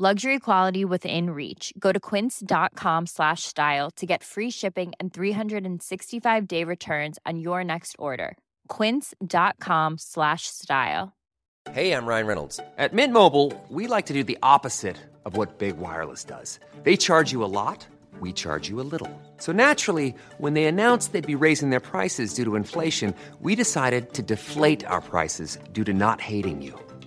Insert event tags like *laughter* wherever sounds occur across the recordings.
Luxury quality within reach. Go to quince.com slash style to get free shipping and 365 day returns on your next order. Quince.com slash style. Hey, I'm Ryan Reynolds. At Mint Mobile, we like to do the opposite of what Big Wireless does. They charge you a lot, we charge you a little. So naturally, when they announced they'd be raising their prices due to inflation, we decided to deflate our prices due to not hating you.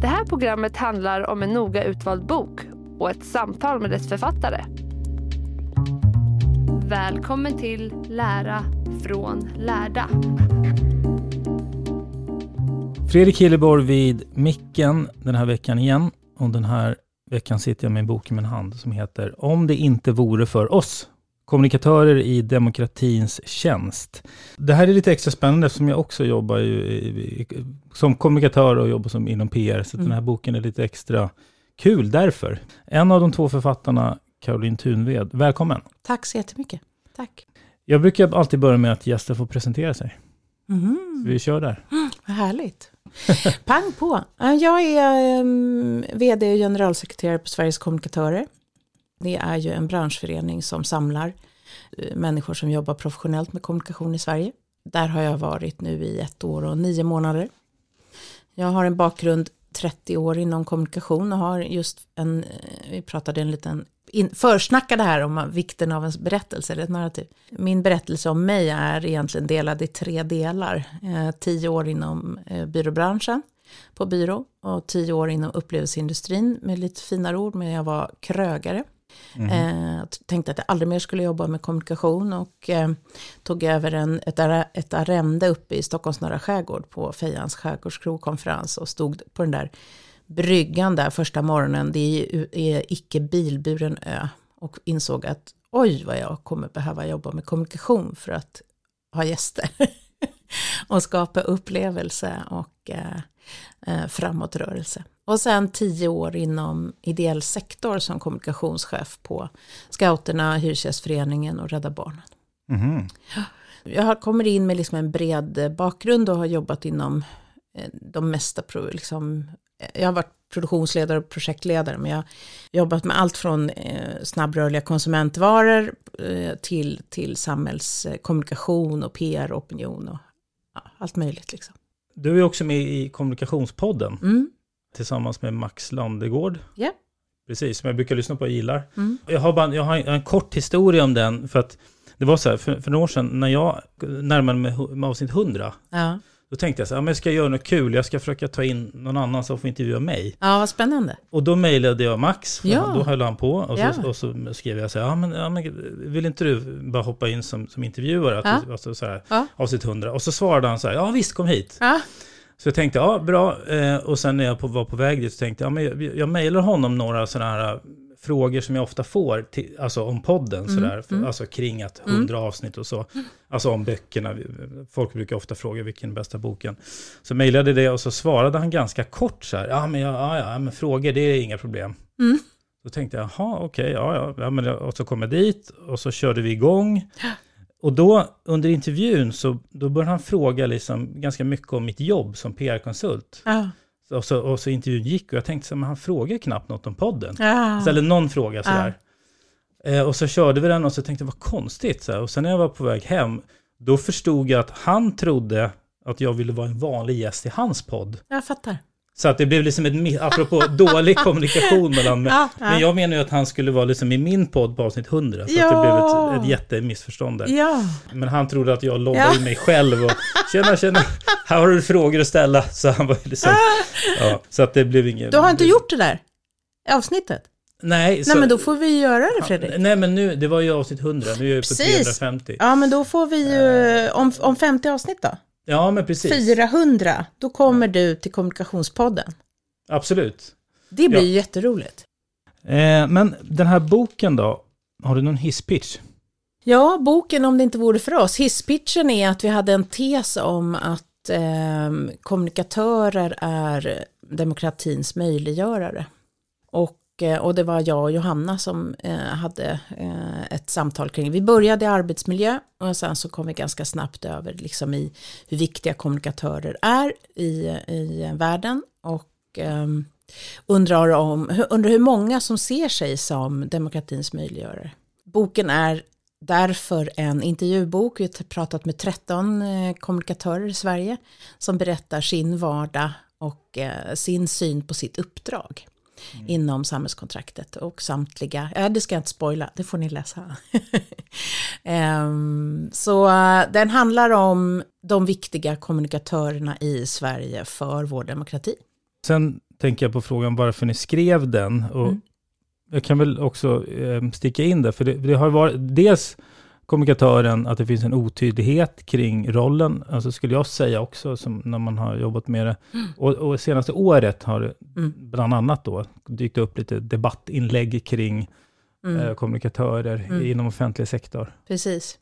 Det här programmet handlar om en noga utvald bok och ett samtal med dess författare. Välkommen till Lära från lärda. Fredrik Hilleborg vid micken den här veckan igen. Och den här veckan sitter jag med en bok i min hand som heter Om det inte vore för oss. Kommunikatörer i demokratins tjänst. Det här är lite extra spännande eftersom jag också jobbar ju i, som kommunikatör och jobbar som inom PR. Så mm. den här boken är lite extra kul därför. En av de två författarna, Caroline Tunved, välkommen. Tack så jättemycket. Tack. Jag brukar alltid börja med att gäster får presentera sig. Mm. vi kör där. Mm, *gasps* vad härligt. Pang på. Jag är um, vd och generalsekreterare på Sveriges kommunikatörer. Det är ju en branschförening som samlar Eh, människor som jobbar professionellt med kommunikation i Sverige. Där har jag varit nu i ett år och nio månader. Jag har en bakgrund 30 år inom kommunikation och har just en, eh, vi pratade en liten in, försnackade här om vikten av en berättelse, eller ett narrativ. Min berättelse om mig är egentligen delad i tre delar. Eh, tio år inom eh, byråbranschen på byrå och tio år inom upplevelseindustrin med lite finare ord, men jag var krögare. Mm. Eh, tänkte att jag aldrig mer skulle jobba med kommunikation och eh, tog över en, ett, ett arrende uppe i Stockholms norra skärgård på Fejans skärgårdskrogkonferens och stod på den där bryggan där första morgonen, det är, är icke bilburen ö. Och insåg att oj vad jag kommer behöva jobba med kommunikation för att ha gäster. *laughs* och skapa upplevelse och eh, eh framåtrörelse. Och sen tio år inom ideell sektor som kommunikationschef på Scouterna, Hyresgästföreningen och Rädda Barnen. Mm. Jag kommer in med liksom en bred bakgrund och har jobbat inom eh, de mesta liksom, jag har varit produktionsledare och projektledare, men jag har jobbat med allt från eh, snabbrörliga konsumentvaror eh, till, till samhällskommunikation och PR, opinion och ja, allt möjligt. Liksom. Du är också med i Kommunikationspodden mm. Tillsammans med Max Landegård. Ja. Yeah. Precis, som jag brukar lyssna på och gillar. Mm. Jag, har bara, jag har en kort historia om den, för att det var så här, för, för några år sedan när jag närmade mig med avsnitt 100, ja. Då tänkte jag så här, jag ska göra något kul, jag ska försöka ta in någon annan som får intervjua mig. Ja, vad spännande. Och då mejlade jag Max, ja. då höll han på. Och så, ja. och så skrev jag så här, ja men, ja men, vill inte du bara hoppa in som, som intervjuare? Ja. Alltså, så här, ja. Avsnitt 100. Och så svarade han så här, ja visst kom hit. Så jag tänkte, ja bra. Eh, och sen när jag var på väg dit så tänkte jag, ja, men jag, mejlar honom några sådana här frågor som jag ofta får, till, alltså om podden Mm, sådär, mm. alltså kring att hundra avsnitt och så, alltså om böckerna, folk brukar ofta fråga vilken bästa boken. Så mejlade det och så svarade han ganska kort så här, ja men, ja, ja, men frågor det är inga problem. Mm. Då tänkte jag, jaha okej, ja, ja, ja, men, och så kom jag dit och så körde vi igång. *gasps* Och då under intervjun så då började han fråga liksom ganska mycket om mitt jobb som PR-konsult. Ja. Och så, och så intervjun gick och jag tänkte så men han frågar knappt något om podden. Ja. Så, eller någon fråga sådär. Eh, och så körde vi den och så tänkte jag, vad konstigt. Så. Och sen när jag var på väg hem, då förstod jag att han trodde att jag ville vara en vanlig gäst i hans podd. Jag fattar. Så att det blev liksom ett, apropå *laughs* dålig kommunikation mellan mig. Ja, ja. Men jag menar ju att han skulle vara liksom i min podd på avsnitt 100. Så att det Ja. blev ett, ett jättemissförstånd där. Ja. Men han trodde att jag loggade Ja. mig själv och tjena, tjena, här har du frågor att ställa. Så han var liksom, *laughs* ja, så att det blev inget... Du har inte gjort det där avsnittet? Nej, så, Nej, men då får vi göra det Fredrik. Nej, men nu, det var ju avsnitt 100, nu är jag på Precis. 350. Ja, men då får vi ju, om, om 50 avsnitt då? Ja, men precis. 400, då kommer du till Kommunikationspodden. Absolut. Det blir Ja. ju jätteroligt. Eh, men den här boken då, har du någon hisspitch? Ja, boken Om det inte vore för oss. Hisspitchen är att vi hade en tes om att eh, kommunikatörer är demokratins möjliggörare. Och, Eh, och det var jag och Johanna som eh, hade eh, ett samtal kring. Vi började i arbetsmiljö och sen så kom vi ganska snabbt över liksom i hur viktiga kommunikatörer är i, i världen. Och ehm, undrar, om, undrar hur många som ser sig som demokratins möjliggörare. Boken är därför en intervjubok. Vi har pratat med 13 kommunikatörer i Sverige som berättar sin vardag och sin syn på sitt uppdrag inom samhällskontraktet och samtliga, ja det ska jag inte spoila, det får ni läsa. *laughs* Ehm, så eh, den handlar om de viktiga kommunikatörerna i Sverige för vår demokrati. Sen tänker jag på frågan varför ni skrev den. Och Mm. Jag kan väl också eh, sticka in där, för det, det har varit dels kommunikatören, att det finns en otydlighet kring rollen, alltså skulle jag säga också, när man har jobbat med det. Och, och senaste året har det Mm. bland annat då dykt upp lite debattinlägg kring Mm. eh, kommunikatörer Mm. inom offentlig sektor. Precis.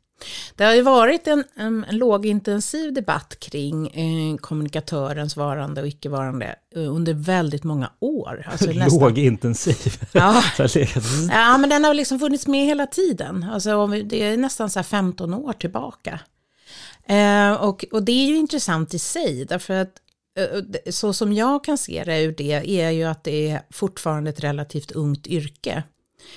Det har ju varit en, en, en lågintensiv debatt kring eh, kommunikatörens varande och icke-varande eh, under väldigt många år. Alltså *laughs* nästan- Lågintensiv. *laughs* Ja. *laughs* Legat- Ja, men den har liksom funnits med hela tiden. Alltså, det är nästan så här 15 år tillbaka. Eh, och, och det är ju intressant i sig, därför att eh, så som jag kan se det ur det är ju att det är fortfarande ett relativt ungt yrke.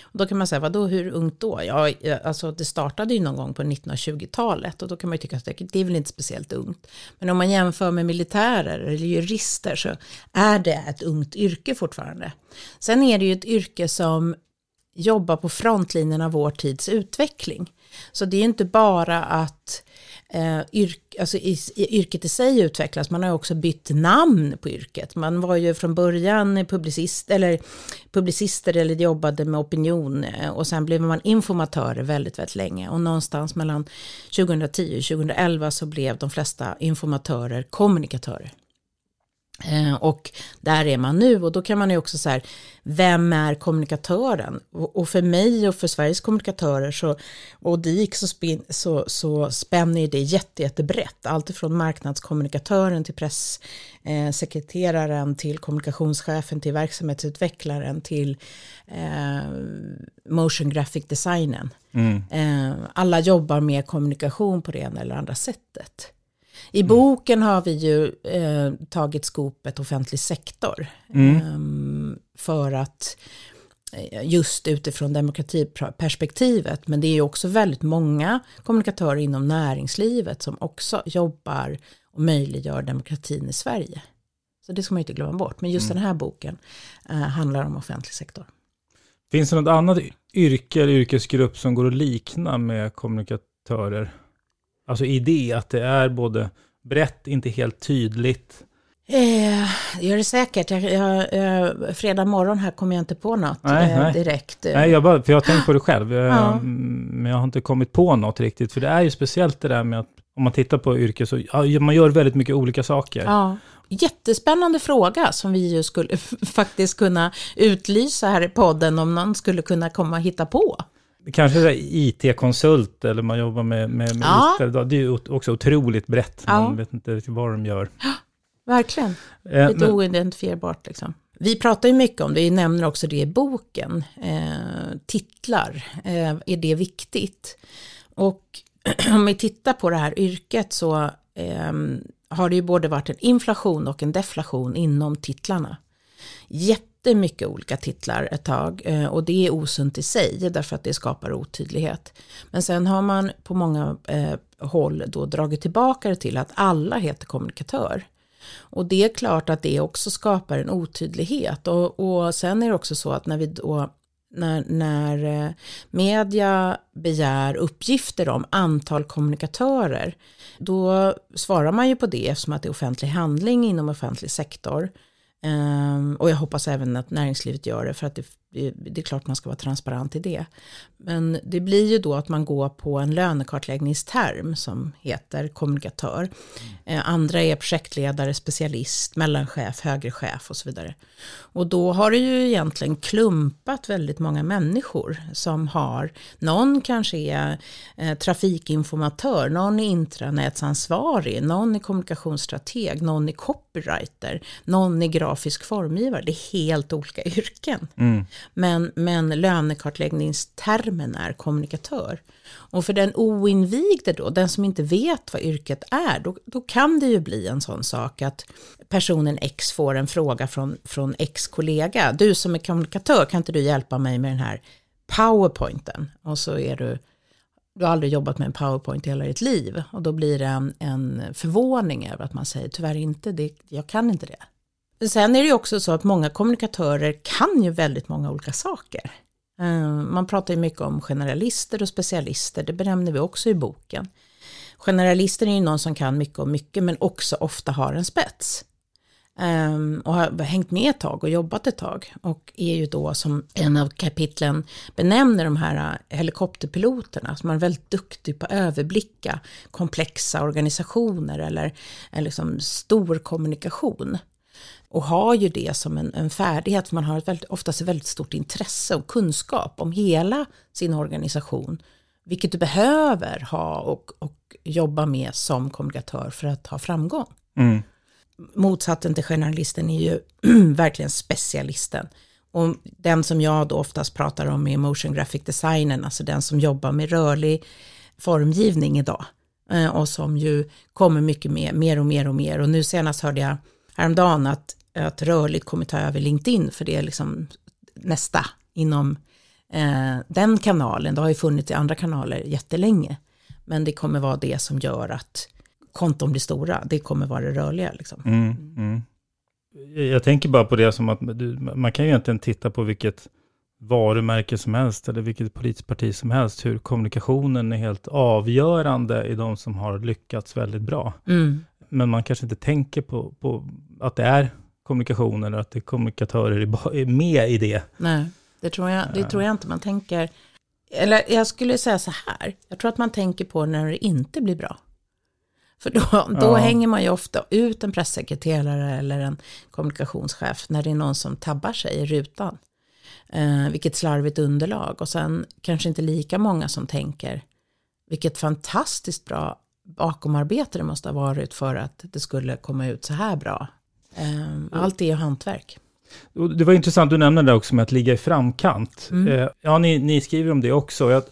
Och då kan man säga, vadå, hur ungt då? Ja, eh, alltså det startade ju någon gång på 1920-talet och då kan man ju tycka att det, det är väl inte speciellt ungt. Men om man jämför med militärer eller jurister så är det ett ungt yrke fortfarande. Sen är det ju ett yrke som jobbar på frontlinjen av vår tids utveckling. Så det är inte bara att eh, yrk, alltså i, i, yrket i sig utvecklas, man har ju också bytt namn på yrket. Man var ju från början publicist, eller publicister eller jobbade med opinion eh, och sen blev man informatörer väldigt, väldigt länge. Och någonstans mellan 2010 och 2011 så blev de flesta informatörer kommunikatörer. Eh, och där är man nu och då kan man ju också så här, vem är kommunikatören? Och, för mig och för Sveriges kommunikatörer så, och DIK så, spin, så, så spänner det jätte, jättebrett. Allt ifrån marknadskommunikatören till presssekreteraren eh, sekreteraren, till kommunikationschefen till verksamhetsutvecklaren till eh, motion graphic designen. Eh, alla jobbar med kommunikation på det ena eller andra sättet. I boken har vi ju eh, tagit skopet offentlig sektor. Eh, för att eh, just utifrån demokratiperspektivet. Men det är ju också väldigt många kommunikatörer inom näringslivet som också jobbar och möjliggör demokratin i Sverige. Så det ska man ju inte glömma bort. Men just den här boken eh, handlar om offentlig sektor. Finns det något annat yrke eller yrkesgrupp som går att likna med kommunikatörer? Alltså i det att det är både brett, inte helt tydligt. Eh, det gör det säkert. Jag, jag, eh, fredag morgon här kommer jag inte på något Nej, eh, nej. direkt. Nej, jag bara, för jag har tänkt på det själv, jag, Ja. men jag har inte kommit på något riktigt. För det är ju speciellt det där med att om man tittar på yrke så ja, man gör väldigt mycket olika saker. Ja. Jättespännande fråga som vi ju skulle *laughs* faktiskt kunna utlysa här i podden om någon skulle kunna komma och hitta på. Kanske IT-konsult eller man jobbar med, med, med Ja. IT. Det är också otroligt brett. Ja. Man vet inte riktigt vad de gör. Verkligen. Eh, Lite men- oidentifierbart liksom. Vi pratar ju mycket om det, vi nämner också det i boken. Eh, titlar, eh, är det viktigt? Och *clears throat* om vi tittar på det här yrket så eh, har det ju både varit en inflation och en deflation inom titlarna. Jättemycket olika titlar ett tag eh, och det är osunt i sig därför att det skapar otydlighet. Men sen har man på många eh, håll då dragit tillbaka det till att alla heter kommunikatör. Och det är klart att det också skapar en otydlighet och, och sen är det också så att när vi då när, när eh, media begär uppgifter om antal kommunikatörer, då svarar man ju på det eftersom att det är offentlig handling inom offentlig sektor. Um, och jag hoppas även att näringslivet gör det för att det, det är klart man ska vara transparent i det. Men det blir ju då att man går på en lönekartläggningsterm som heter kommunikatör. Mm. andra är projektledare, specialist, mellanchef, högre chef och så vidare. Och då har det ju egentligen klumpat väldigt många människor som har, någon kanske är eh, trafikinformatör, någon är intranätsansvarig, någon är kommunikationsstrateg, någon är copywriter, någon är grafisk formgivare. Det är helt olika yrken. Mm. Men, men lönekartläggningstermen är kommunikatör. Och för den oinvigde då, den som inte vet vad yrket är, då, då kan det ju bli en sån sak att personen X får en fråga från, från X-kollega. Du som är kommunikatör, kan inte du hjälpa mig med den här powerpointen? Och så är du, du har aldrig jobbat med en powerpoint i hela ditt liv. Och då blir det en, en förvåning över att man säger tyvärr inte, det, jag kan inte det. Sen är det ju också så att många kommunikatörer kan ju väldigt många olika saker. Eh, man pratar ju mycket om generalister och specialister, det benämner vi också i boken. Generalister är ju någon som kan mycket och mycket men också ofta har en spets. Um, och har hängt med ett tag och jobbat ett tag. Och är ju då som en av kapitlen benämner de här eh, helikopterpiloterna, som är väldigt duktig på att överblicka komplexa organisationer eller, eller liksom stor kommunikation och har ju det som en, en färdighet, för man har ett väldigt, oftast ett väldigt stort intresse och kunskap om hela sin organisation, vilket du behöver ha och, och jobba med som kommunikatör för att ha framgång. Mm. Motsatsen till generalisten är ju *clears throat* verkligen specialisten. Och den som jag då oftast pratar om är motion graphic designen, alltså den som jobbar med rörlig formgivning idag. Eh, och som ju kommer mycket mer, mer och mer och mer. Och nu senast hörde jag häromdagen att att rörligt kommer ta över LinkedIn, för det är liksom nästa inom eh, den kanalen. Det har ju funnits i andra kanaler jättelänge, men det kommer vara det som gör att konton blir stora. Det kommer vara det rörliga. Liksom. Mm, mm. Jag tänker bara på det som att man kan ju egentligen titta på vilket varumärke som helst eller vilket politiskt parti som helst, hur kommunikationen är helt avgörande i de som har lyckats väldigt bra. Mm. Men man kanske inte tänker på, på att det är kommunikationen, att det kommunikatörer är med i det. Nej, det tror jag, det tror jag inte man tänker. Eller jag skulle säga så här, jag tror att man tänker på när det inte blir bra. För då, då ja. hänger man ju ofta ut en pressekreterare eller en kommunikationschef när det är någon som tabbar sig i rutan. Eh, vilket slarvigt underlag. Och sen kanske inte lika många som tänker vilket fantastiskt bra bakomarbete det måste ha varit för att det skulle komma ut så här bra Ehm, allt är ju hantverk. Det var intressant, du nämnde det också med att ligga i framkant. Mm. Eh, ja, ni, ni, skriver om det också. Jag,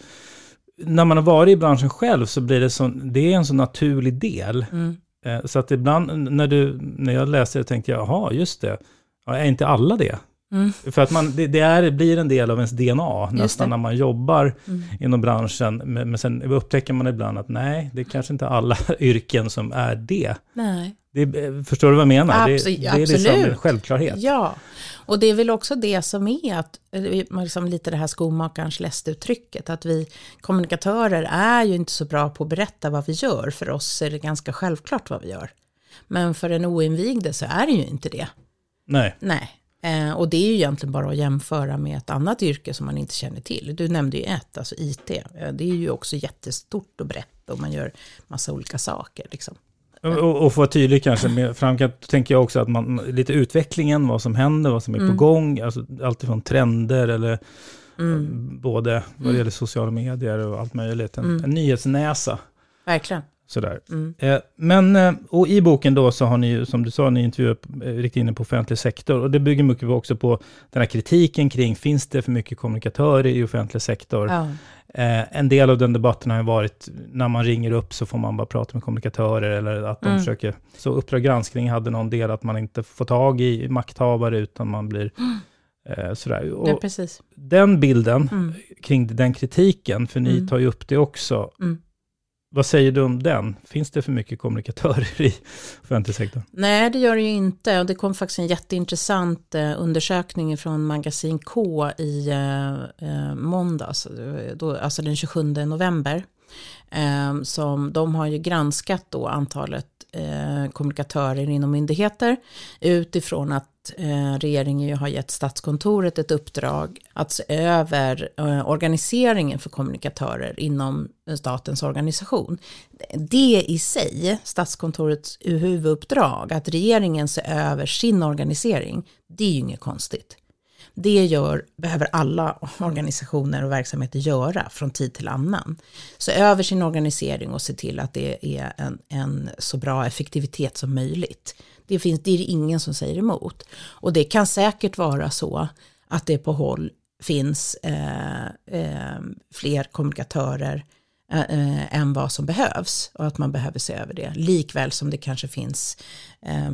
när man har varit i branschen själv så blir det, så, det är en så naturlig del. Mm. Eh, så att ibland när, du, när jag läste det tänkte jag, jaha, just det. Ja, är inte alla det? Mm. För att man, det, det är, blir en del av ens DNA nästan när man jobbar mm. inom branschen. Men, men sen upptäcker man ibland att nej, det är kanske inte alla *laughs* yrken som är det. Nej. Det, förstår du vad jag menar? Abs det, det är liksom en självklarhet. Ja, och det är väl också det som är att, liksom lite det här skomakarens lästuttrycket, att vi kommunikatörer är ju inte så bra på att berätta vad vi gör. För oss är det ganska självklart vad vi gör. Men för en oinvigde så är det ju inte det. Nej. Nej. Eh, och det är ju egentligen bara att jämföra med ett annat yrke som man inte känner till. Du nämnde ju ett, alltså IT. Eh, det är ju också jättestort och brett och man gör massa olika saker. Liksom. Och, och få tydlig kanske, med framkant tänker jag också att man, lite utvecklingen, vad som händer, vad som är mm. på gång, alltså alltifrån trender eller mm. både vad det mm. gäller sociala medier och allt möjligt. En, mm. en nyhetsnäsa. Verkligen. Sådär. Mm. Eh, men, eh, och i boken då så har ni ju, som du sa, ni intervjuat eh, riktigt inne på offentlig sektor. Och det bygger mycket också på den här kritiken kring, finns det för mycket kommunikatörer i offentlig sektor? Ja. Eh, en del av den debatten har ju varit, när man ringer upp så får man bara prata med kommunikatörer, eller att de Mm. försöker... Så Uppdrag granskning hade någon del att man inte får tag i makthavare, utan man blir... *gasps* Eh, sådär. Och ja, precis. den bilden, Mm. kring den kritiken, för ni Mm. tar ju upp det också. Vad säger du om den? Finns det för mycket kommunikatörer i offentlig sektor? Nej, det gör det ju inte. Och det kom faktiskt en jätteintressant eh, undersökning från Magasin K i eh, eh måndags, då, alltså den 27 november. Eh, som, de har ju granskat då antalet eh, kommunikatörer inom myndigheter utifrån att Eh, regeringen ju har gett Statskontoret ett uppdrag att se över eh, organiseringen för kommunikatörer inom eh, statens organisation. Det i sig, Statskontorets huvuduppdrag, att regeringen ser över sin organisering, det är ju inget konstigt. Det gör, behöver alla organisationer och verksamheter göra från tid till annan. Se över sin organisering och se till att det är en, en så bra effektivitet som möjligt. Det, finns, det är det ingen som säger emot. Och det kan säkert vara så att det på håll finns eh, eh, fler kommunikatörer eh, eh, än vad som behövs och att man behöver se över det. Likväl som det kanske finns eh,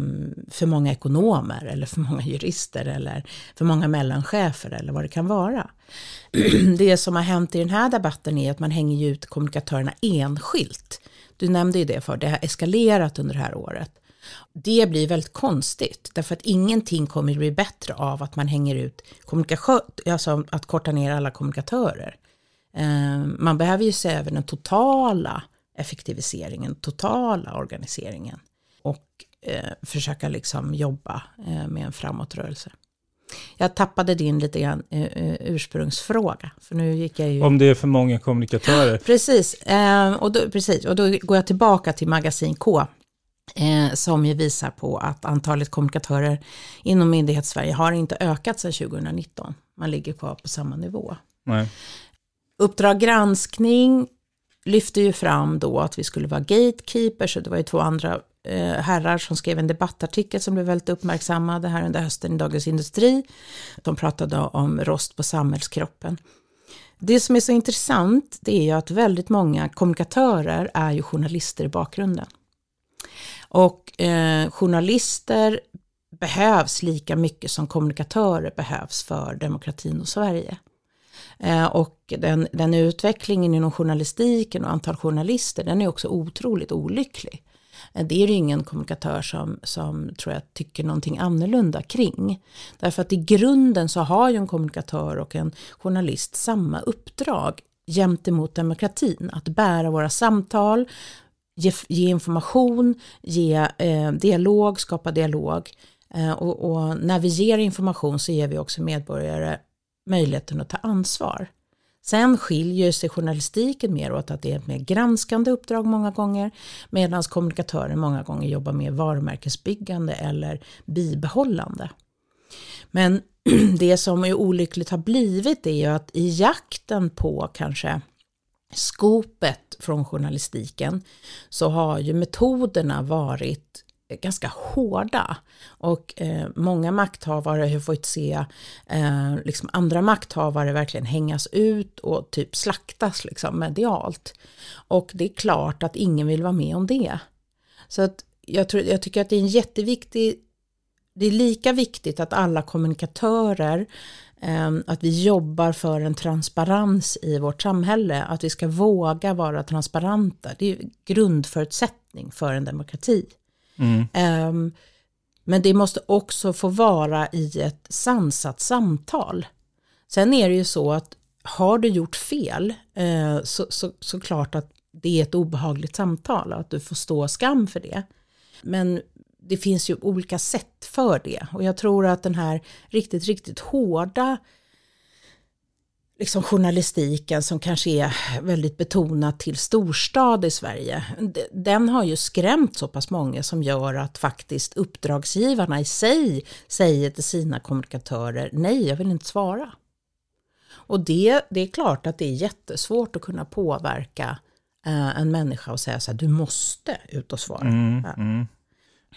för många ekonomer eller för många jurister eller för många mellanchefer eller vad det kan vara. *clears throat* det som har hänt i den här debatten är att man hänger ut kommunikatörerna enskilt. Du nämnde ju det för det har eskalerat under det här året. Det blir väldigt konstigt, därför att ingenting kommer att bli bättre av att man hänger ut kommunikation, alltså att korta ner alla kommunikatörer. Eh, Man behöver ju se över den totala effektiviseringen, totala organiseringen och eh, försöka liksom jobba eh, med en framåtrörelse. Jag tappade din lite grann ursprungsfråga, för nu gick jag ju... Om det är för många kommunikatörer. Precis, och då, precis, och då går jag tillbaka till magasin K. Eh, som ju visar på att antalet kommunikatörer inom myndighetssverige har inte ökat sedan 2019. Man ligger kvar på samma nivå. Nej. Uppdrag granskning lyfte ju fram då att vi skulle vara gatekeepers, så det var ju två andra eh, herrar som skrev en debattartikel som blev väldigt uppmärksammade här under hösten i Dagens Industri. De pratade om rost på samhällskroppen. Det som är så intressant det är ju att väldigt många kommunikatörer är ju journalister i bakgrunden. Och eh, journalister behövs lika mycket som kommunikatörer behövs för demokratin och Sverige. Eh, och den, den utvecklingen inom journalistiken och antal journalister, den är också otroligt olycklig. Eh, Det är det ingen kommunikatör som, som tror jag tycker någonting annorlunda kring. Därför att i grunden så har ju en kommunikatör och en journalist samma uppdrag gentemot demokratin. Att bära våra samtal, ge, ge information, ge eh, dialog, skapa dialog. Eh, och, och när vi ger information så ger vi också medborgare möjligheten att ta ansvar. Sen skiljer sig journalistiken mer åt att det är ett mer granskande uppdrag många gånger, medan kommunikatörer många gånger jobbar med varumärkesbyggande eller bibehållande. Men *clears throat* det som är olyckligt har blivit är ju att i jakten på kanske skopet från journalistiken så har ju metoderna varit ganska hårda. Och eh, många makthavare har fått se eh, liksom andra makthavare verkligen hängas ut och typ slaktas liksom medialt. Och det är klart att ingen vill vara med om det. Så att jag, tror, jag tycker att det är en jätteviktig det är lika viktigt att alla kommunikatörer, eh, att vi jobbar för en transparens i vårt samhälle, att vi ska våga vara transparenta. Det är grundförutsättning för en demokrati. Mm. Ehm, men det måste också få vara i ett sansat samtal. Sen är det ju så att har du gjort fel eh, så, så, så klart att det är ett obehagligt samtal och att du får stå skam för det. Men det finns ju olika sätt för det och jag tror att den här riktigt, riktigt hårda liksom journalistiken som kanske är väldigt betonad till storstad i Sverige, den har ju skrämt så pass många som gör att faktiskt uppdragsgivarna i sig säger till sina kommunikatörer, nej jag vill inte svara. Och det, det är klart att det är jättesvårt att kunna påverka eh, en människa och säga så här, du måste ut och svara. Mm, Ja. mm.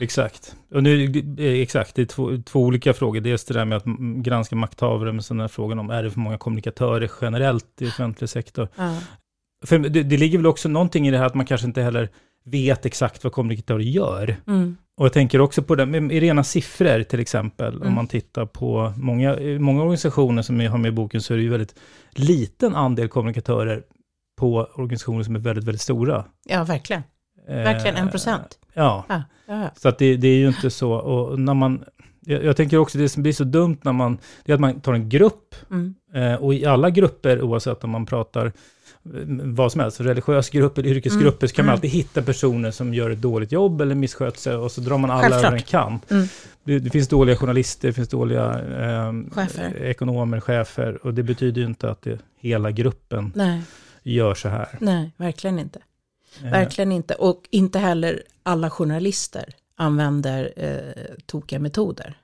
Exakt. Och nu, eh, exakt, det är två, två olika frågor. Dels det där med att granska makthavare, men sen är frågan om är det för många kommunikatörer generellt i offentlig sektor. Ja. För det, det ligger väl också någonting i det här att man kanske inte heller vet exakt vad kommunikatörer gör. Mm. Och jag tänker också på det med i rena siffror till exempel. Om Mm. man tittar på många, många organisationer som jag har med i boken så är det ju väldigt liten andel kommunikatörer på organisationer som är väldigt, väldigt stora. ja, verkligen. Verkligen, en procent. Ja, Ja, ja, ja. så att det, det är ju inte så. Och när man, jag, jag tänker också det som blir så dumt när man, det är att man tar en grupp Mm. Eh, och i alla grupper, oavsett om man pratar eh, vad som helst, religiös grupp eller yrkesgrupper, så kan man Mm. alltid hitta personer som gör ett dåligt jobb eller missköter sig och så drar man alla Självklart. över en kam. Mm. Det, det finns dåliga journalister, det finns dåliga eh, Chefer. ekonomer, chefer och det betyder ju inte att det, hela gruppen Nej, gör så här. nej, verkligen inte. Eh, Verkligen inte. Och inte heller alla journalister använder eh, tokiga metoder.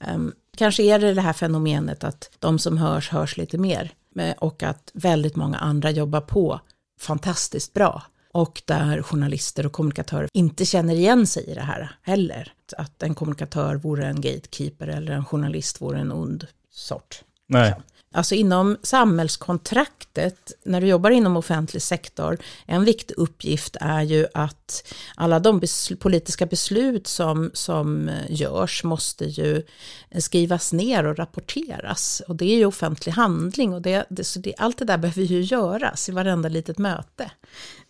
Ehm, kanske är det det här fenomenet att de som hörs hörs lite mer. Och att väldigt många andra jobbar på fantastiskt bra. Och där journalister och kommunikatörer inte känner igen sig i det här heller. Att en kommunikatör vore en gatekeeper eller en journalist vore en ond sort. Nej, Alltså inom samhällskontraktet, när du jobbar inom offentlig sektor, en viktig uppgift är ju att alla de besl- politiska beslut som, som görs måste ju skrivas ner och rapporteras. Och det är ju offentlig handling och det, det, så det, allt det där *laughs* behöver ju göras i varenda litet möte.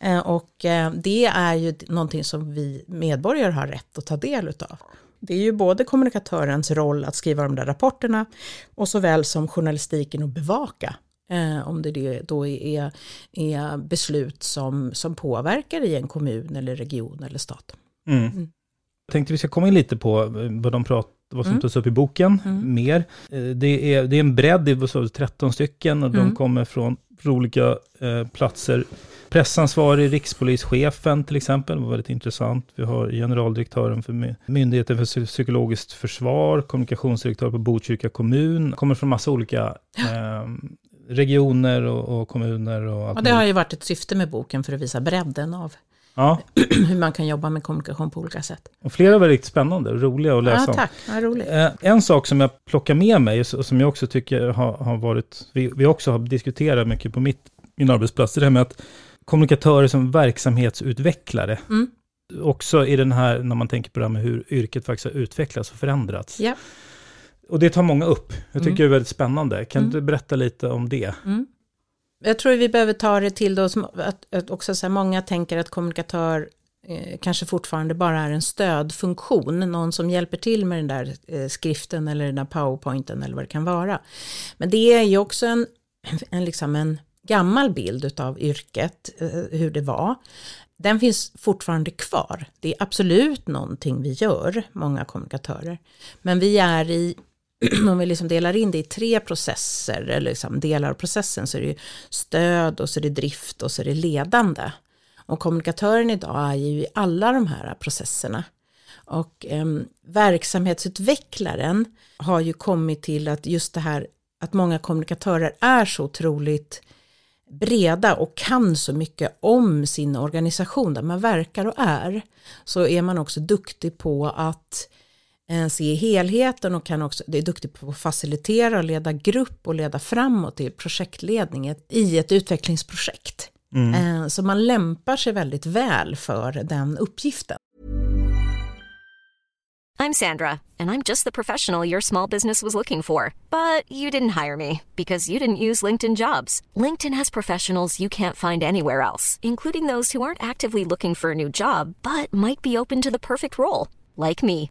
Eh, och eh, det är ju någonting som vi medborgare har rätt att ta del utav. Det är ju både kommunikatörens roll att skriva de där rapporterna och såväl som journalistiken att bevaka. Eh, om det det då är, är beslut som, som påverkar i en kommun eller region eller stat. Mm. Jag tänkte vi ska komma in lite på eh, vad, de prat, vad som Mm. tas upp i boken Mm. mer. Eh, Det är, det är en bredd, det är så 13 stycken och de Mm. kommer från, från olika eh, platser. Pressansvarig, rikspolischefen till exempel, var väldigt intressant. Vi har generaldirektören för My- Myndigheten för Psy- psykologiskt försvar, kommunikationsdirektör på Botkyrka kommun, kommer från massa olika eh, regioner och, och kommuner och Och det har ju varit ett syfte med boken för att visa bredden av Ja, *clears throat* hur man kan jobba med kommunikation på olika sätt. och flera var riktigt spännande och roliga att läsa Ja, om. tack, vad roligt. Eh, En sak som jag plockar med mig, och som jag också tycker har, har varit, vi, vi också har diskuterat mycket på mitt, min arbetsplats, det här med att kommunikatörer som verksamhetsutvecklare, Mm. också i den här, när man tänker på det här med hur yrket faktiskt har utvecklats och förändrats. Ja. Och det tar många upp. Jag tycker Mm. det är väldigt spännande. Kan Mm. du berätta lite om det? Mm. Jag tror vi behöver ta det till då, som att, att också så här, många tänker att kommunikatör eh, kanske fortfarande bara är en stödfunktion, någon som hjälper till med den där eh, skriften eller den där powerpointen eller vad det kan vara. Men det är ju också en, en, liksom en gammal bild av yrket, eh, hur det var. Den finns fortfarande kvar. Det är absolut någonting vi gör, många kommunikatörer. Men vi är i *clears throat* om vi liksom delar in det i tre processer, eller liksom delar av processen, så är det ju stöd och så är det drift och så är det ledande. Och kommunikatören idag är ju i alla de här processerna. Och eh, verksamhetsutvecklaren har ju kommit till att just det här att många kommunikatörer är så otroligt breda och kan så mycket om sin organisation där man verkar och är, så är man också duktig på att eh, se helheten och kan också, det är duktig på att facilitera och leda grupp och leda framåt i projektledning ett- i ett utvecklingsprojekt. Eh, Så man lämpar sig väldigt väl för den uppgiften. I'm Sandra, and I'm just the professional your small business was looking for. But you didn't hire me because you didn't use LinkedIn jobs. LinkedIn has professionals you can't find anywhere else, including those who aren't actively looking for a new job but might be open to the perfect role, like me.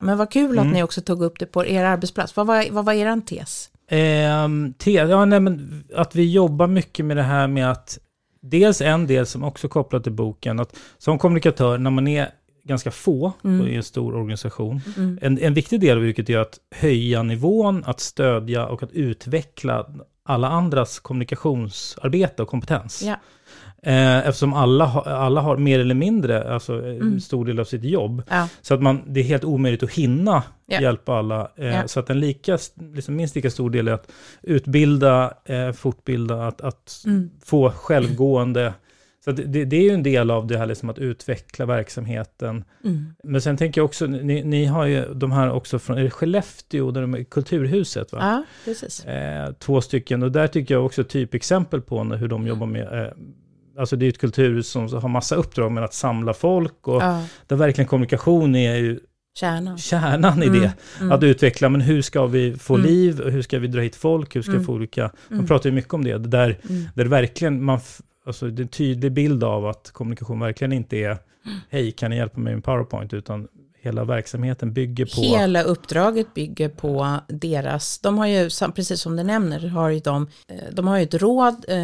Men vad kul att Mm. ni också tog upp det på er arbetsplats. Vad var, vad var er tes? Te, ja, nej, men att vi jobbar mycket med det här med att dels en del som också kopplat till boken, att som kommunikatör, när man är ganska få Mm. i en stor organisation, Mm. en, en viktig del av yrket är att höja nivån, att stödja och att utveckla alla andras kommunikationsarbete och kompetens. Ja. Eh, eftersom alla, alla har mer eller mindre, alltså en Mm. stor del av sitt jobb. Ja. Så att man, det är helt omöjligt att hinna Ja. hjälpa alla. Eh. Så att en lika, liksom minst lika stor del är att utbilda, eh, fortbilda, att, att Mm. få självgående. Så det, det är ju en del av det här liksom att utveckla verksamheten. Mm. Men sen tänker jag också, ni, ni har ju de här också från är det Skellefteå, där de är Kulturhuset va? Ja, precis. Eh, två stycken, och där tycker jag också typexempel på hur de jobbar med eh, Alltså det är ett kulturhus som har massa uppdrag med att samla folk och Ja, där verkligen kommunikation är ju kärnan. kärnan i Mm, det. mm. Att utveckla, men hur ska vi få Mm. liv, hur ska vi dra hit folk, hur ska vi Mm. få olika... Man Mm. pratar ju mycket om det, där, Mm. där verkligen, man, alltså det är en tydlig bild av att kommunikation verkligen inte är, hej kan ni hjälpa mig med PowerPoint, utan hela verksamheten bygger på... Hela uppdraget bygger på deras, de har ju, precis som du nämner, har ju de, eh, de har ju ett råd eh,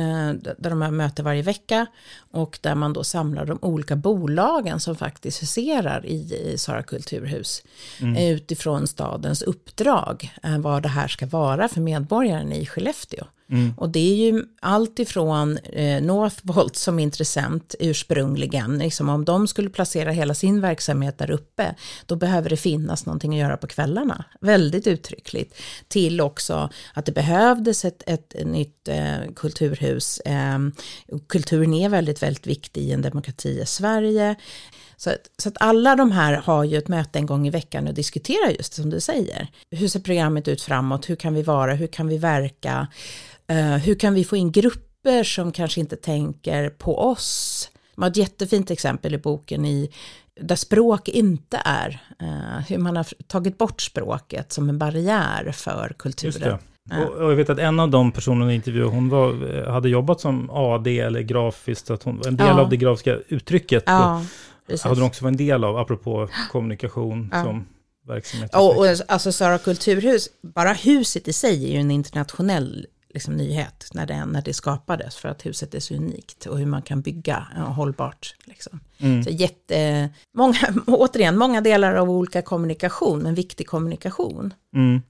där de har möte varje vecka och där man då samlar de olika bolagen som faktiskt huserar i, Sara kulturhus Mm. eh, utifrån stadens uppdrag, vad det här ska vara för medborgaren i Skellefteå. Mm. Och det är ju allt ifrån eh, Northvolt som intressent ursprungligen, liksom om de skulle placera hela sin verksamhet där uppe, då behöver det finnas någonting att göra på kvällarna, väldigt uttryckligt, till också att det behövdes ett, ett nytt eh, kulturhus. Eh, kulturen är väldigt, väldigt viktig i en demokrati i Sverige. Så att, så att alla de här har ju ett möte en gång i veckan och diskuterar just som du säger. Hur ser programmet ut framåt? Hur kan vi vara? Hur kan vi verka? Eh, hur kan vi få in grupper som kanske inte tänker på oss? Man har ett jättefint exempel i boken i, där språk inte är, eh, hur man har tagit bort språket som en barriär för kulturen. Just det. Ja. Och, och jag vet att en av de personerna i intervjuade, hon var, eh, hade jobbat som AD eller grafiskt, att hon, en del Ja. av det grafiska uttrycket Ja, precis. hade hon också varit en del av, apropå kommunikation Ja. som verksamhet. Och, och alltså Sara kulturhus, bara huset i sig är ju en internationell liksom, nyhet när det, när det skapades för att huset är så unikt och hur man kan bygga hållbart. Liksom. Mm. Så jätte, många, *laughs* återigen, många delar av olika kommunikation, men viktig kommunikation. Mm.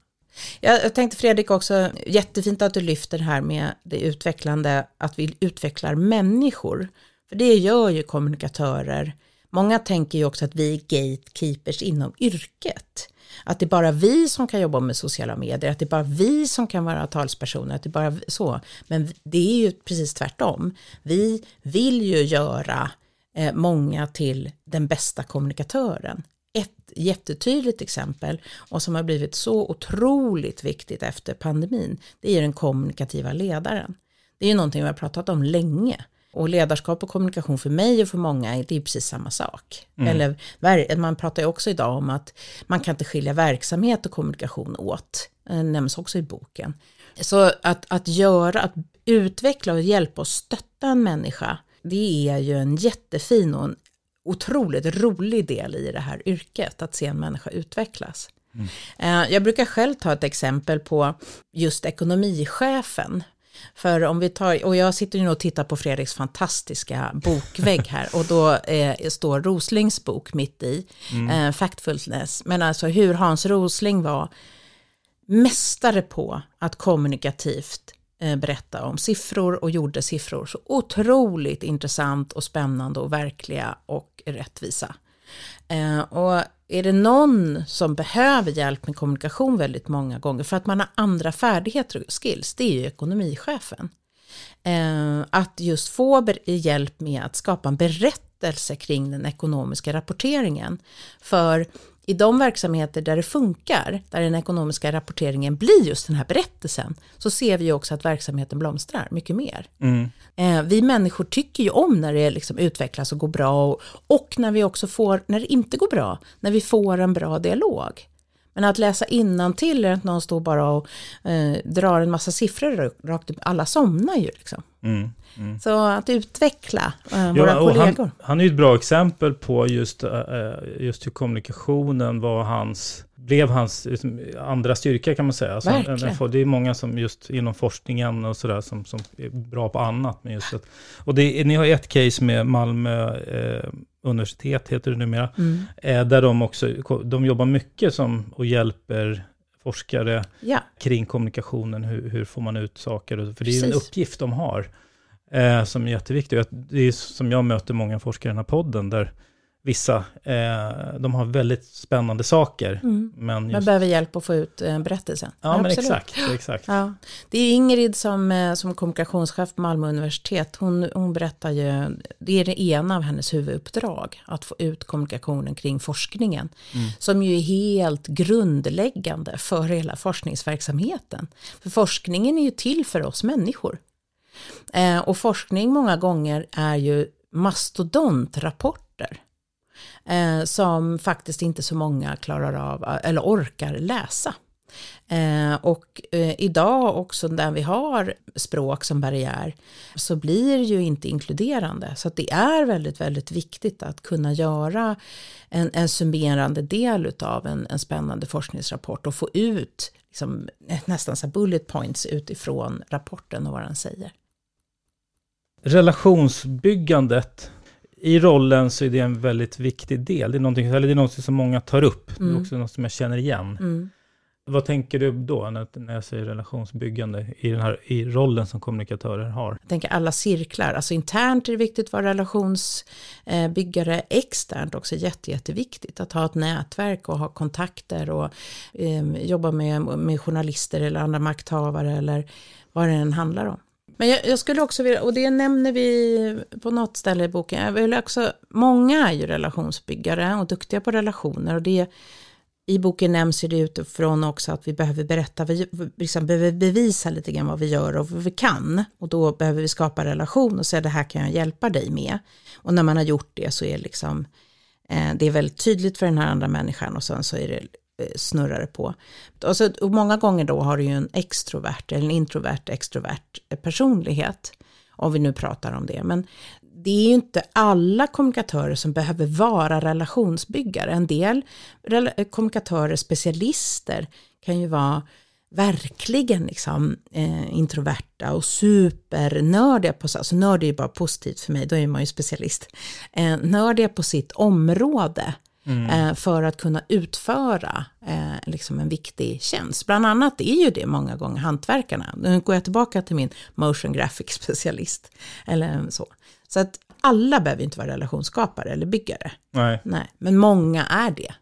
Jag, jag tänkte Fredrik också, jättefint att du lyfter det här med det utvecklande, att vi utvecklar människor. För det gör ju kommunikatörer. Många tänker ju också att vi är gatekeepers inom yrket. Att det är bara vi som kan jobba med sociala medier, att det är bara vi som kan vara talspersoner, att det är bara så. Men det är ju precis tvärtom. Vi vill ju göra eh, många till den bästa kommunikatören. Ett jättetydligt exempel och som har blivit så otroligt viktigt efter pandemin, det är den kommunikativa ledaren. Det är ju någonting vi har pratat om länge. Och ledarskap och kommunikation för mig och för många, det är precis samma sak. Mm. Eller man pratar ju också idag om att man kan inte skilja verksamhet och kommunikation åt. Det nämns också i boken. Så att, att göra, att utveckla och hjälpa och stötta en människa, det är ju en jättefin och en otroligt rolig del i det här yrket, att se en människa utvecklas. Eh, Jag brukar själv ta ett exempel på just ekonomichefen. För om vi tar, och jag sitter ju och tittar på Fredriks fantastiska bokvägg här och då eh, står Roslings bok mitt i, eh, Factfulness, men alltså hur Hans Rosling var mästare på att kommunikativt eh, berätta om siffror och gjorde siffror så otroligt intressant och spännande och verkliga och rättvisa. Eh, och är det någon som behöver hjälp med kommunikation väldigt många gånger för att man har andra färdigheter och skills, det är ju ekonomichefen. Eh, att just få hjälp med att skapa en berättelse kring den ekonomiska rapporteringen. För i de verksamheter där det funkar, där den ekonomiska rapporteringen blir just den här berättelsen, så ser vi också att verksamheten blomstrar mycket mer. Mm. Eh, vi människor tycker ju om när det liksom utvecklas och går bra och, och när vi också får, när det inte går bra, när vi får en bra dialog. Men att läsa till är att någon står bara och eh, drar en massa siffror rakt upp, alla somnar ju liksom. Mm. Mm. Så att utveckla eh, våra ja, kollegor. Han, han, är ju ett bra exempel på just, eh, just hur kommunikationen var hans, blev hans liksom, andra styrka kan man säga. Alltså, Verkligen. det är många som just inom forskningen och sådär som, som är bra på annat. Men just att, och det, ni har ett case med Malmö eh, universitet, heter det numera, mm. eh, där de också de jobbar mycket som, och hjälper forskare ja. kring kommunikationen, hur, hur, får man ut saker, för det är ju en uppgift de har eh, som är jätteviktig. Det är som jag möter många forskare i den här podden, där vissa, eh, de har väldigt spännande saker. Mm. Men just... Man behöver hjälp att få ut eh, berättelsen. Ja, ja men exakt. exakt. Ja. Det är Ingrid som, eh, som kommunikationschef på Malmö universitet, hon, hon berättar ju, det är det ena av hennes huvuduppdrag, att få ut kommunikationen kring forskningen, mm. som ju är helt grundläggande för hela forskningsverksamheten. För forskningen är ju till för oss människor. Eh, och forskning många gånger är ju mastodontrapporter eh, som faktiskt inte så många klarar av eller orkar läsa. Eh, och eh, idag också när vi har språk som barriär så blir det ju inte inkluderande. Så det är väldigt, väldigt viktigt att kunna göra en, en summerande del av en, en spännande forskningsrapport och få ut liksom, nästan så bullet points utifrån rapporten och vad den säger relationsbyggandet i rollen så är det en väldigt viktig del. Det är någonting, eller det är någonting som många tar upp. Mm. Det är mm. också något som jag känner igen. Mm. Vad tänker du då när, jag säger relationsbyggande i, den här, i rollen som kommunikatörer har? Jag tänker alla cirklar, alltså internt är det viktigt att vara relationsbyggare, externt också jätte, jätteviktigt att ha ett nätverk och ha kontakter och eh, jobba med, med journalister eller andra makthavare eller vad det än handlar om. Men jag, jag, skulle också vilja, och det nämner vi på något ställe i boken, jag vill också, många är ju relationsbyggare och duktiga på relationer och det i boken nämns det utifrån också att vi behöver berätta, vi liksom behöver bevisa lite grann vad vi gör och vad vi kan. Och då behöver vi skapa relation och säga det här kan jag hjälpa dig med. Och när man har gjort det så är liksom, eh, det är väldigt tydligt för den här andra människan och sen så är det Eh, snurrar det på. Och, så, och många gånger då har du ju en extrovert eller en introvert extrovert eh, personlighet. Om vi nu pratar om det. Men det är ju inte alla kommunikatörer som behöver vara relationsbyggare. En del eh, kommunikatörer, specialister, kan ju vara verkligen liksom, eh, introverta och supernördiga på, alltså nörd är ju bara positivt för mig, då är man ju specialist, eh, nördiga på sitt område Mm. Eh, för att kunna utföra eh, liksom en viktig tjänst. Bland annat är ju det många gånger hantverkarna. Nu går jag tillbaka till min motion graphic specialist. Eller så. Så att alla behöver inte vara relationsskapare eller byggare. Nej. Nej. Men många är det.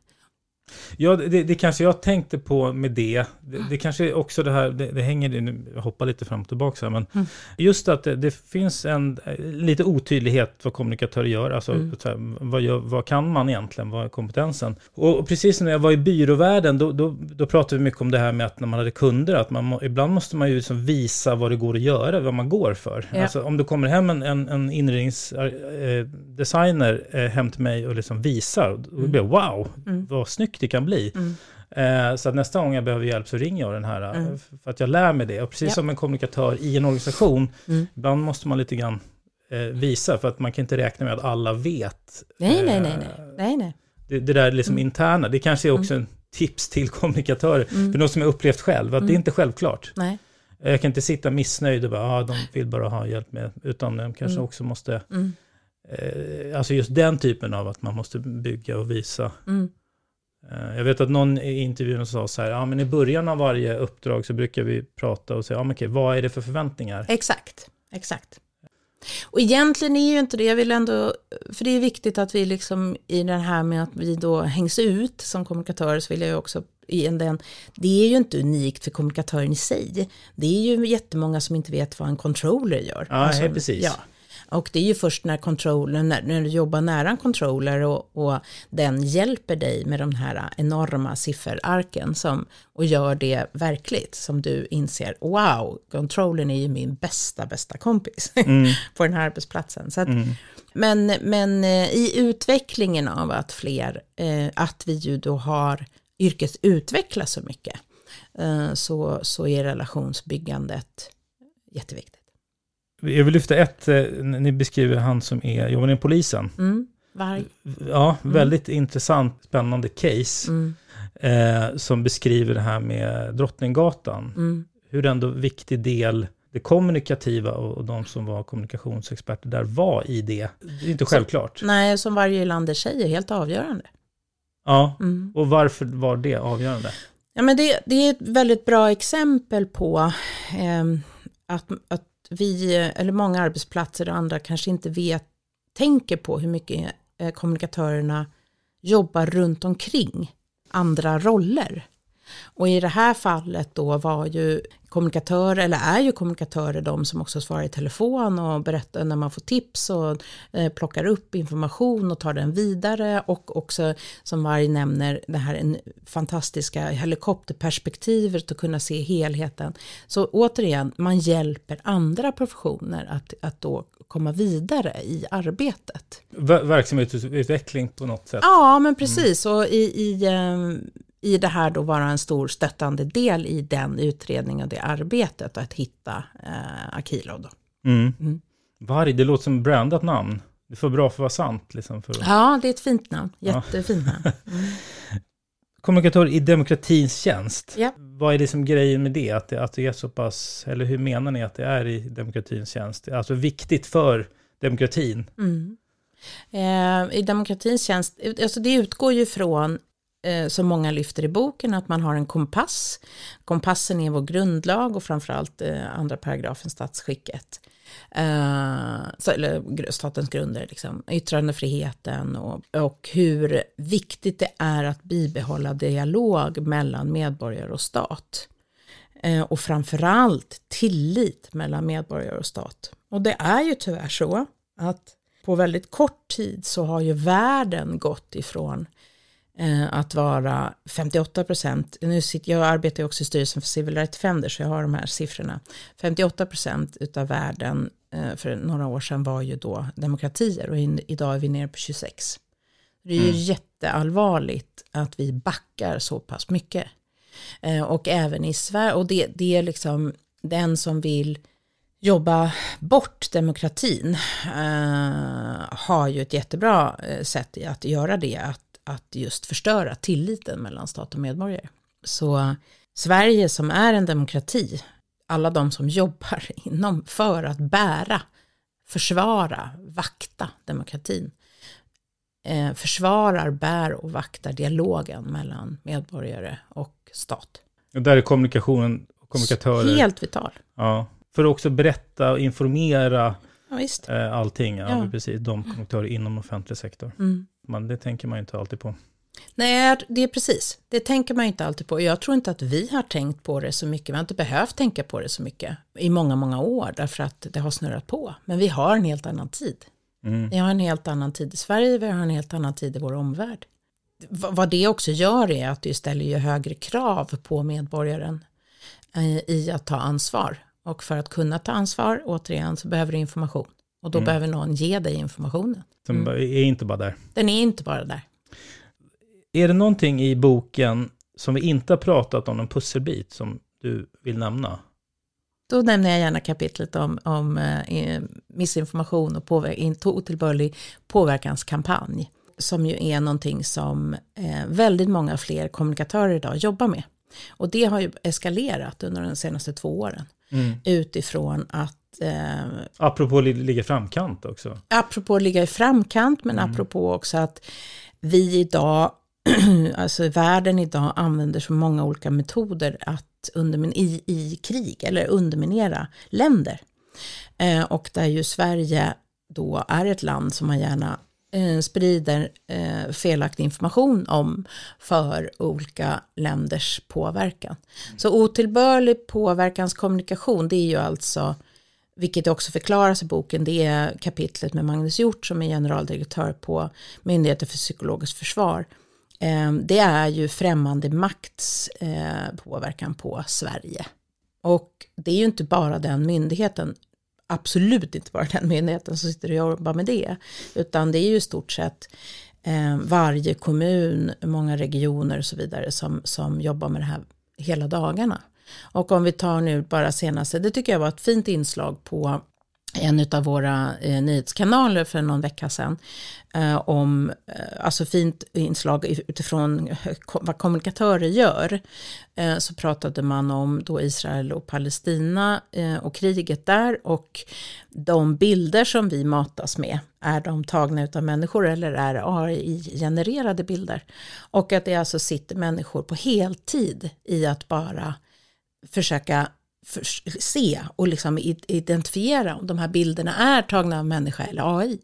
Ja, det, det kanske jag tänkte på med det. Det, det kanske också det här, det, det hänger, nu hoppar lite fram och tillbaka här, men mm. just att det, finns en lite otydlighet vad kommunikatörer gör. Alltså, mm. här, vad, gör, vad kan man egentligen? Vad är kompetensen? Och, och precis när jag var i byråvärlden, då, då, då pratade vi mycket om det här med att när man hade kunder, att man, ibland måste man ju liksom visa vad det går att göra, vad man går för. Ja. Alltså, om det kommer hem en, en, en inredningsdesigner eh, hem till mig och liksom visar, då blir jag wow, mm. vad snyggt det kan bli. Mm. Eh, så att nästa gång jag behöver hjälp så ringer jag den här, eh, mm. för att jag lär mig det. Och precis ja. som en kommunikatör i en organisation, mm. ibland måste man lite grann eh, visa, för att man kan inte räkna med att alla vet. Nej, nej, nej, nej. nej, nej. Det, det där liksom mm. interna, det kanske är också mm. en tips till kommunikatörer, mm. för något som jag upplevt själv, att det är inte självklart. Nej. Jag kan inte sitta missnöjd och bara, ah, de vill bara ha hjälp med, utan de kanske också måste, alltså just den typen av att man måste bygga och visa. Mm. Eh, jag vet att någon i intervjun sa så här, ja men i början av varje uppdrag så brukar vi prata och säga, ja men okej, vad är det för förväntningar? Exakt, exakt. Och egentligen är ju inte det, jag vill ändå, för det är viktigt att vi liksom i det här med att vi då hängs ut som kommunikatörer så vill jag ju också i den, det är ju inte unikt för kommunikatören i sig. Det är ju jättemånga som inte vet vad en controller gör. Ja, alltså, precis. Ja. Och det är ju först när, controller, när, när du jobbar nära en controller och, och, den hjälper dig med de här enorma sifferarken som, och gör det verkligt som du inser, wow, controllern är ju min bästa, bästa kompis *laughs* mm. på den här arbetsplatsen. Så att, mm. men, men eh, i utvecklingen av att fler, eh, att vi ju då har yrket utvecklas så mycket, eh, så, så är relationsbyggandet jätteviktigt. Jag vill lyfta ett, eh, ni beskriver han som är, jobbar inom polisen. Mm, varg. Ja, mm. väldigt intressant, spännande case. Mm. Eh, som beskriver det här med Drottninggatan. Mm. Hur ändå viktig del det kommunikativa och de som var kommunikationsexperter där var i det. Det är inte självklart. Så, nej, som varje Lander säger, helt avgörande. Ja, mm. och varför var det avgörande? Ja, men det, det är ett väldigt bra exempel på eh, att, att vi, eller många arbetsplatser och andra kanske inte vet, tänker på hur mycket eh, kommunikatörerna jobbar runt omkring andra roller. Och i det här fallet då var ju kommunikatörer, eller är ju kommunikatörer de som också svarar i telefon och berättar när man får tips och eh, plockar upp information och tar den vidare och också som Varg nämner det här fantastiska helikopterperspektivet att kunna se helheten. Så återigen, man hjälper andra professioner att, att då komma vidare i arbetet. Verksamhetsutveckling på något sätt? Ja, men precis. Och i, i um, i det här då vara en stor stöttande del i den utredningen och det arbetet att hitta eh, Akilo. Då. Mm. Mm. Varg, det låter som brandat namn. Det är för bra för att vara sant. Liksom för... Ja, det är ett fint namn. Jättefint namn. Mm. *laughs* Kommunikatör i demokratins tjänst. Ja. Vad är det som grejen med det? Att, det? att det är så pass, eller hur menar ni att det är i demokratins tjänst? Alltså viktigt för demokratin. Mm. Eh, I demokratins tjänst, alltså det utgår ju från eh, som många lyfter i boken, att man har en kompass. Kompassen är vår grundlag och framförallt eh, andra paragrafen statsskicket. Eh, så, eller statens grunder, liksom, yttrandefriheten och, och hur viktigt det är att bibehålla dialog mellan medborgare och stat. Eh, och framförallt tillit mellan medborgare och stat. Och det är ju tyvärr så att på väldigt kort tid så har ju världen gått ifrån Eh, att vara 58 procent, nu sitter, jag arbetar också i styrelsen för Civil Rights Defender så jag har de här siffrorna. 58 procent utav världen eh, för några år sedan var ju då demokratier och in, idag är vi nere på 26. Det är ju mm. jätteallvarligt att vi backar så pass mycket. Eh, och även i Sverige, och det, det är liksom den som vill jobba bort demokratin eh, har ju ett jättebra sätt i att göra det, att att just förstöra tilliten mellan stat och medborgare. Så Sverige som är en demokrati, alla de som jobbar *laughs* inom för att bära, försvara, vakta demokratin, eh, försvarar, bär och vaktar dialogen mellan medborgare och stat. Och där är kommunikationen, kommunikatörer. Helt vital. Ja, för att också berätta och informera ja. Eh, allting, ja, ja. precis, de kommunikatörer inom offentlig sektor. Mm. Men det tänker man ju inte alltid på. Nej, det är precis. Det tänker man ju inte alltid på. Jag tror inte att vi har tänkt på det så mycket. Vi har inte behövt tänka på det så mycket i många, många år därför att det har snurrat på. Men vi har en helt annan tid. Mm. Vi har en helt annan tid i Sverige, vi har en helt annan tid i vår omvärld. Vad det också gör är att det ställer ju högre krav på medborgaren eh, i att ta ansvar. Och för att kunna ta ansvar, återigen, så behöver du information. Och då mm. behöver någon ge dig informationen. Den mm. är inte bara där. Den är inte bara där. Är det någonting i boken som vi inte har pratat om, en pusselbit som du vill nämna? Då nämner jag gärna kapitlet om, om eh, missinformation och påver- otillbörlig påverkanskampanj. Som ju är någonting som eh, väldigt många fler kommunikatörer idag jobbar med. Och det har ju eskalerat under de senaste två åren. Mm. Utifrån att Eh, apropå att ligga i framkant också. Apropå att ligga i framkant, men mm. apropå också att vi idag, *clears throat* alltså världen idag använder så många olika metoder att undermin i, i krig eller underminera länder. Eh, och där ju Sverige då är ett land som man gärna eh, sprider eh, felaktig information om för olika länders påverkan. Så otillbörlig påverkanskommunikation, det är ju alltså, vilket också förklaras i boken, det är kapitlet med Magnus Hjort som är generaldirektör på Myndigheten för psykologiskt försvar. Ehm, det är ju främmande makts eh, påverkan på Sverige. Och det är ju inte bara den myndigheten, absolut inte bara den myndigheten som sitter och jobbar med det, utan det är ju i stort sett ehm, varje kommun, många regioner och så vidare som, som jobbar med det här hela dagarna. Och om vi tar nu bara senaste, det tycker jag var ett fint inslag på en av våra eh, nyhetskanaler för någon vecka sedan eh, om, eh, alltså fint inslag utifrån vad kommunikatörer gör. Eh, så pratade man om då Israel och Palestina eh, och kriget där och de bilder som vi matas med, är de tagna av människor eller är det AI-genererade bilder? Och att det alltså sitter människor på heltid i att bara försöka för, se och liksom identifiera om de här bilderna är tagna av människa eller AI.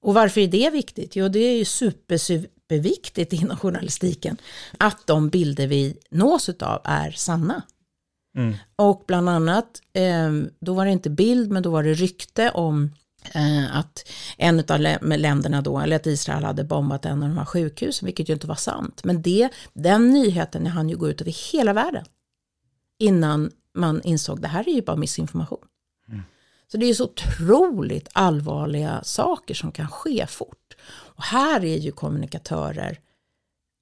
Och varför är det viktigt? Jo, det är ju super, superviktigt inom journalistiken att de bilder vi nås av är sanna. Mm. Och bland annat, eh, då var det inte bild, men då var det rykte om eh, att en av länderna då, eller att Israel hade bombat en av de här sjukhusen, vilket ju inte var sant. Men det, den nyheten hann ju gå ut över hela världen innan man insåg det här är ju bara missinformation. Mm. Så det är ju så otroligt allvarliga saker som kan ske fort. Och här är ju kommunikatörer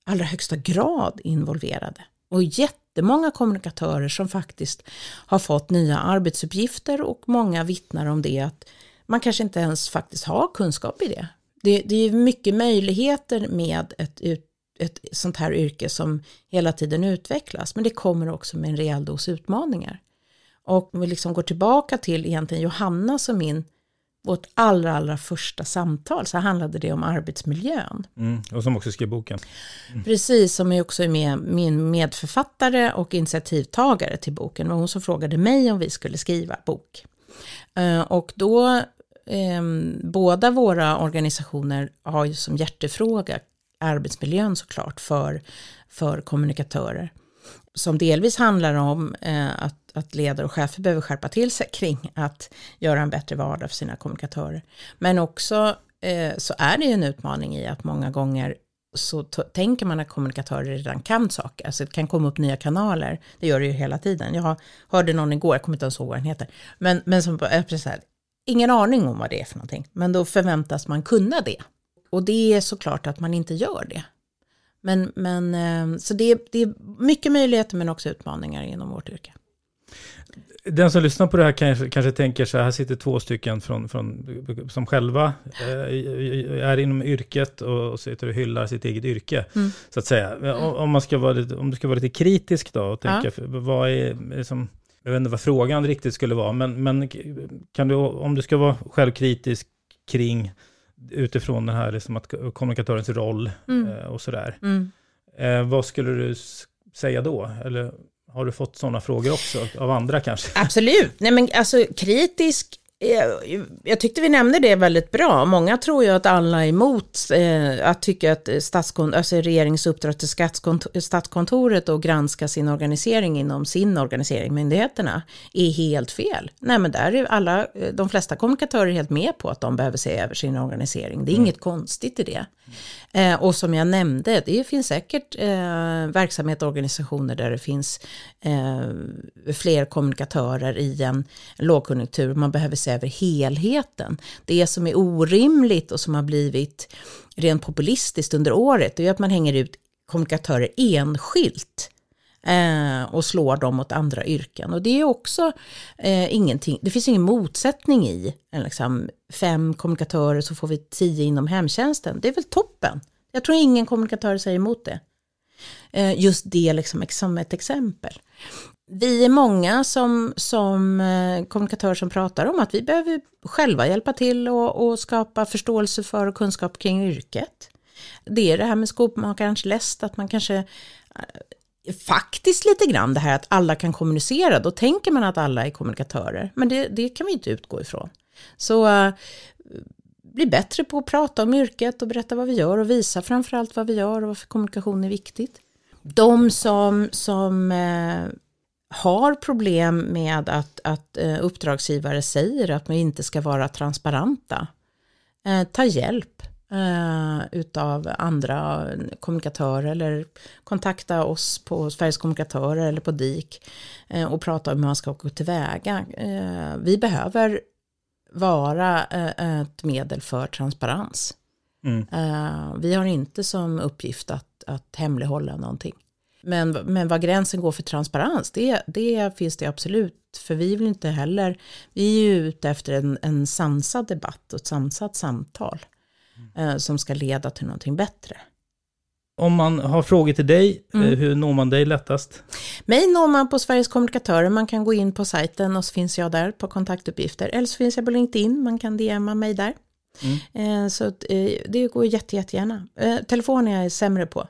allra högsta grad involverade. Och jättemånga kommunikatörer som faktiskt har fått nya arbetsuppgifter och många vittnar om det att man kanske inte ens faktiskt har kunskap i det. Det, det är mycket möjligheter med ett ut, ett sånt här yrke som hela tiden utvecklas, men det kommer också med en rejäl dos utmaningar. Och om vi liksom går tillbaka till egentligen Johanna som min, vårt allra, allra första samtal, så handlade det om arbetsmiljön. Mm, och som också skrev boken. Mm. Precis, som är också med min medförfattare och initiativtagare till boken. Det var hon som frågade mig om vi skulle skriva bok. Uh, och då, um, båda våra organisationer har ju som hjärtefråga arbetsmiljön såklart för, för kommunikatörer. Som delvis handlar om eh, att, att ledare och chefer behöver skärpa till sig kring att göra en bättre vardag för sina kommunikatörer. Men också eh, så är det ju en utmaning i att många gånger så tänker man att kommunikatörer redan kan saker. Alltså det kan komma upp nya kanaler. Det gör det ju hela tiden. Jag hörde någon igår, jag kommer inte ens ihåg vad den heter. Men, men som, eh, precis här, ingen aning om vad det är för någonting. Men då förväntas man kunna det. Och det är såklart att man inte gör det. Men, men eh, så det, det är mycket möjligheter men också utmaningar inom vårt yrke. Den som lyssnar på det här kanske, kanske tänker så här, här sitter två stycken från, från, som själva eh, är inom yrket och, och sitter och hyllar sitt eget yrke, mm. så att säga. Om, man ska vara lite, om du ska vara lite kritisk då och tänka, ja. vad är, liksom, jag vet inte vad frågan riktigt skulle vara, men, men kan du, om du ska vara självkritisk kring utifrån den här liksom att kommunikatörens roll mm. Eh, och sådär. Mm. Eh, vad skulle du säga då? Eller har du fått sådana frågor också av andra kanske? Absolut. Nej men alltså kritisk jag tyckte vi nämnde det väldigt bra. Många tror ju att alla är emot eh, att tycka att statskon, alltså regeringens uppdrag till statskontoret och granska sin organisering inom sin organisering, myndigheterna, är helt fel. Nej men där är alla, de flesta kommunikatörer helt med på att de behöver se över sin organisering. Det är mm. inget konstigt i det. Eh, och som jag nämnde, det finns säkert eh, verksamheter och organisationer där det finns eh, fler kommunikatörer i en lågkonjunktur. Man behöver se över helheten. Det som är orimligt och som har blivit rent populistiskt under året, det är att man hänger ut kommunikatörer enskilt eh, och slår dem mot andra yrken. Och det är också eh, ingenting, det finns ingen motsättning i liksom, fem kommunikatörer så får vi tio inom hemtjänsten. Det är väl toppen. Jag tror ingen kommunikatör säger emot det. Eh, just det liksom, som ett exempel. Vi är många som, som eh, kommunikatörer som pratar om att vi behöver själva hjälpa till och, och skapa förståelse för och kunskap kring yrket. Det är det här med skomakarens läst, att man kanske eh, faktiskt lite grann det här att alla kan kommunicera. Då tänker man att alla är kommunikatörer, men det, det kan vi inte utgå ifrån. Så uh, bli bättre på att prata om yrket och berätta vad vi gör och visa framförallt vad vi gör och varför kommunikation är viktigt. De som, som uh, har problem med att, att uh, uppdragsgivare säger att man inte ska vara transparenta, ta hjälp eh, utav andra kommunikatörer eller kontakta oss på Sveriges kommunikatörer eller på DIK eh, och prata om hur man ska gå tillväga. Eh, vi behöver vara eh, ett medel för transparens. Mm. Eh, vi har inte som uppgift att, att hemlighålla någonting. Men, men vad gränsen går för transparens, det, det finns det absolut. För vi vill inte heller, vi är ju ute efter en, en sansad debatt och ett sansat samtal eh, som ska leda till någonting bättre. Om man har frågor till dig, eh, mm. hur når man dig lättast? Mig når man på Sveriges kommunikatörer, man kan gå in på sajten och så finns jag där på kontaktuppgifter. Eller så finns jag på LinkedIn, man kan DMa mig där. Mm. Eh, så eh, det går jätte, jättegärna. Telefon är jag sämre på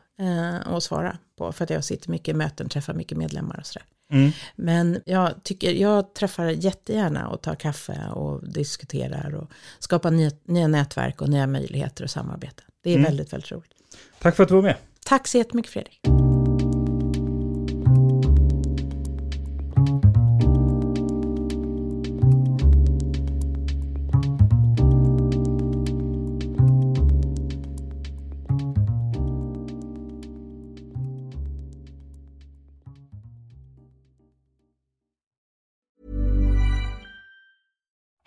att svara på, för att jag sitter mycket i möten, träffar mycket medlemmar och sådär. Mm. Men jag, tycker, jag träffar jättegärna och tar kaffe och diskuterar och skapar nya, nya nätverk och nya möjligheter att samarbeta. Det är mm. väldigt, väldigt roligt. Tack för att du var med. Tack så jättemycket Fredrik.